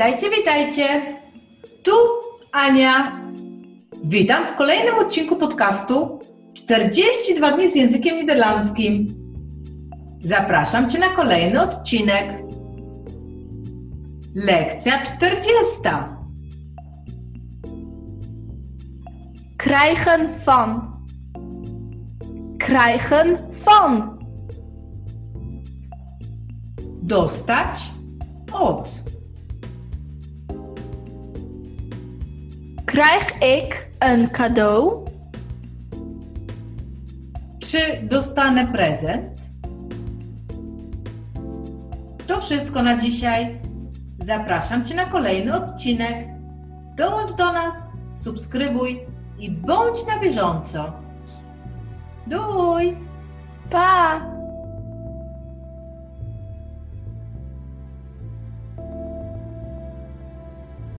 Witajcie, witajcie. Tu Ania. Witam w kolejnym odcinku podcastu 42 dni z językiem niderlandzkim. Zapraszam Cię na kolejny odcinek. Lekcja 40. Krijgen van. Krijgen van. Dostać od. Krijg ik een cadeau? Czy dostanę prezent? To wszystko na dzisiaj. Zapraszam Cię na kolejny odcinek. Dołącz do nas, subskrybuj i bądź na bieżąco. Duj! Pa!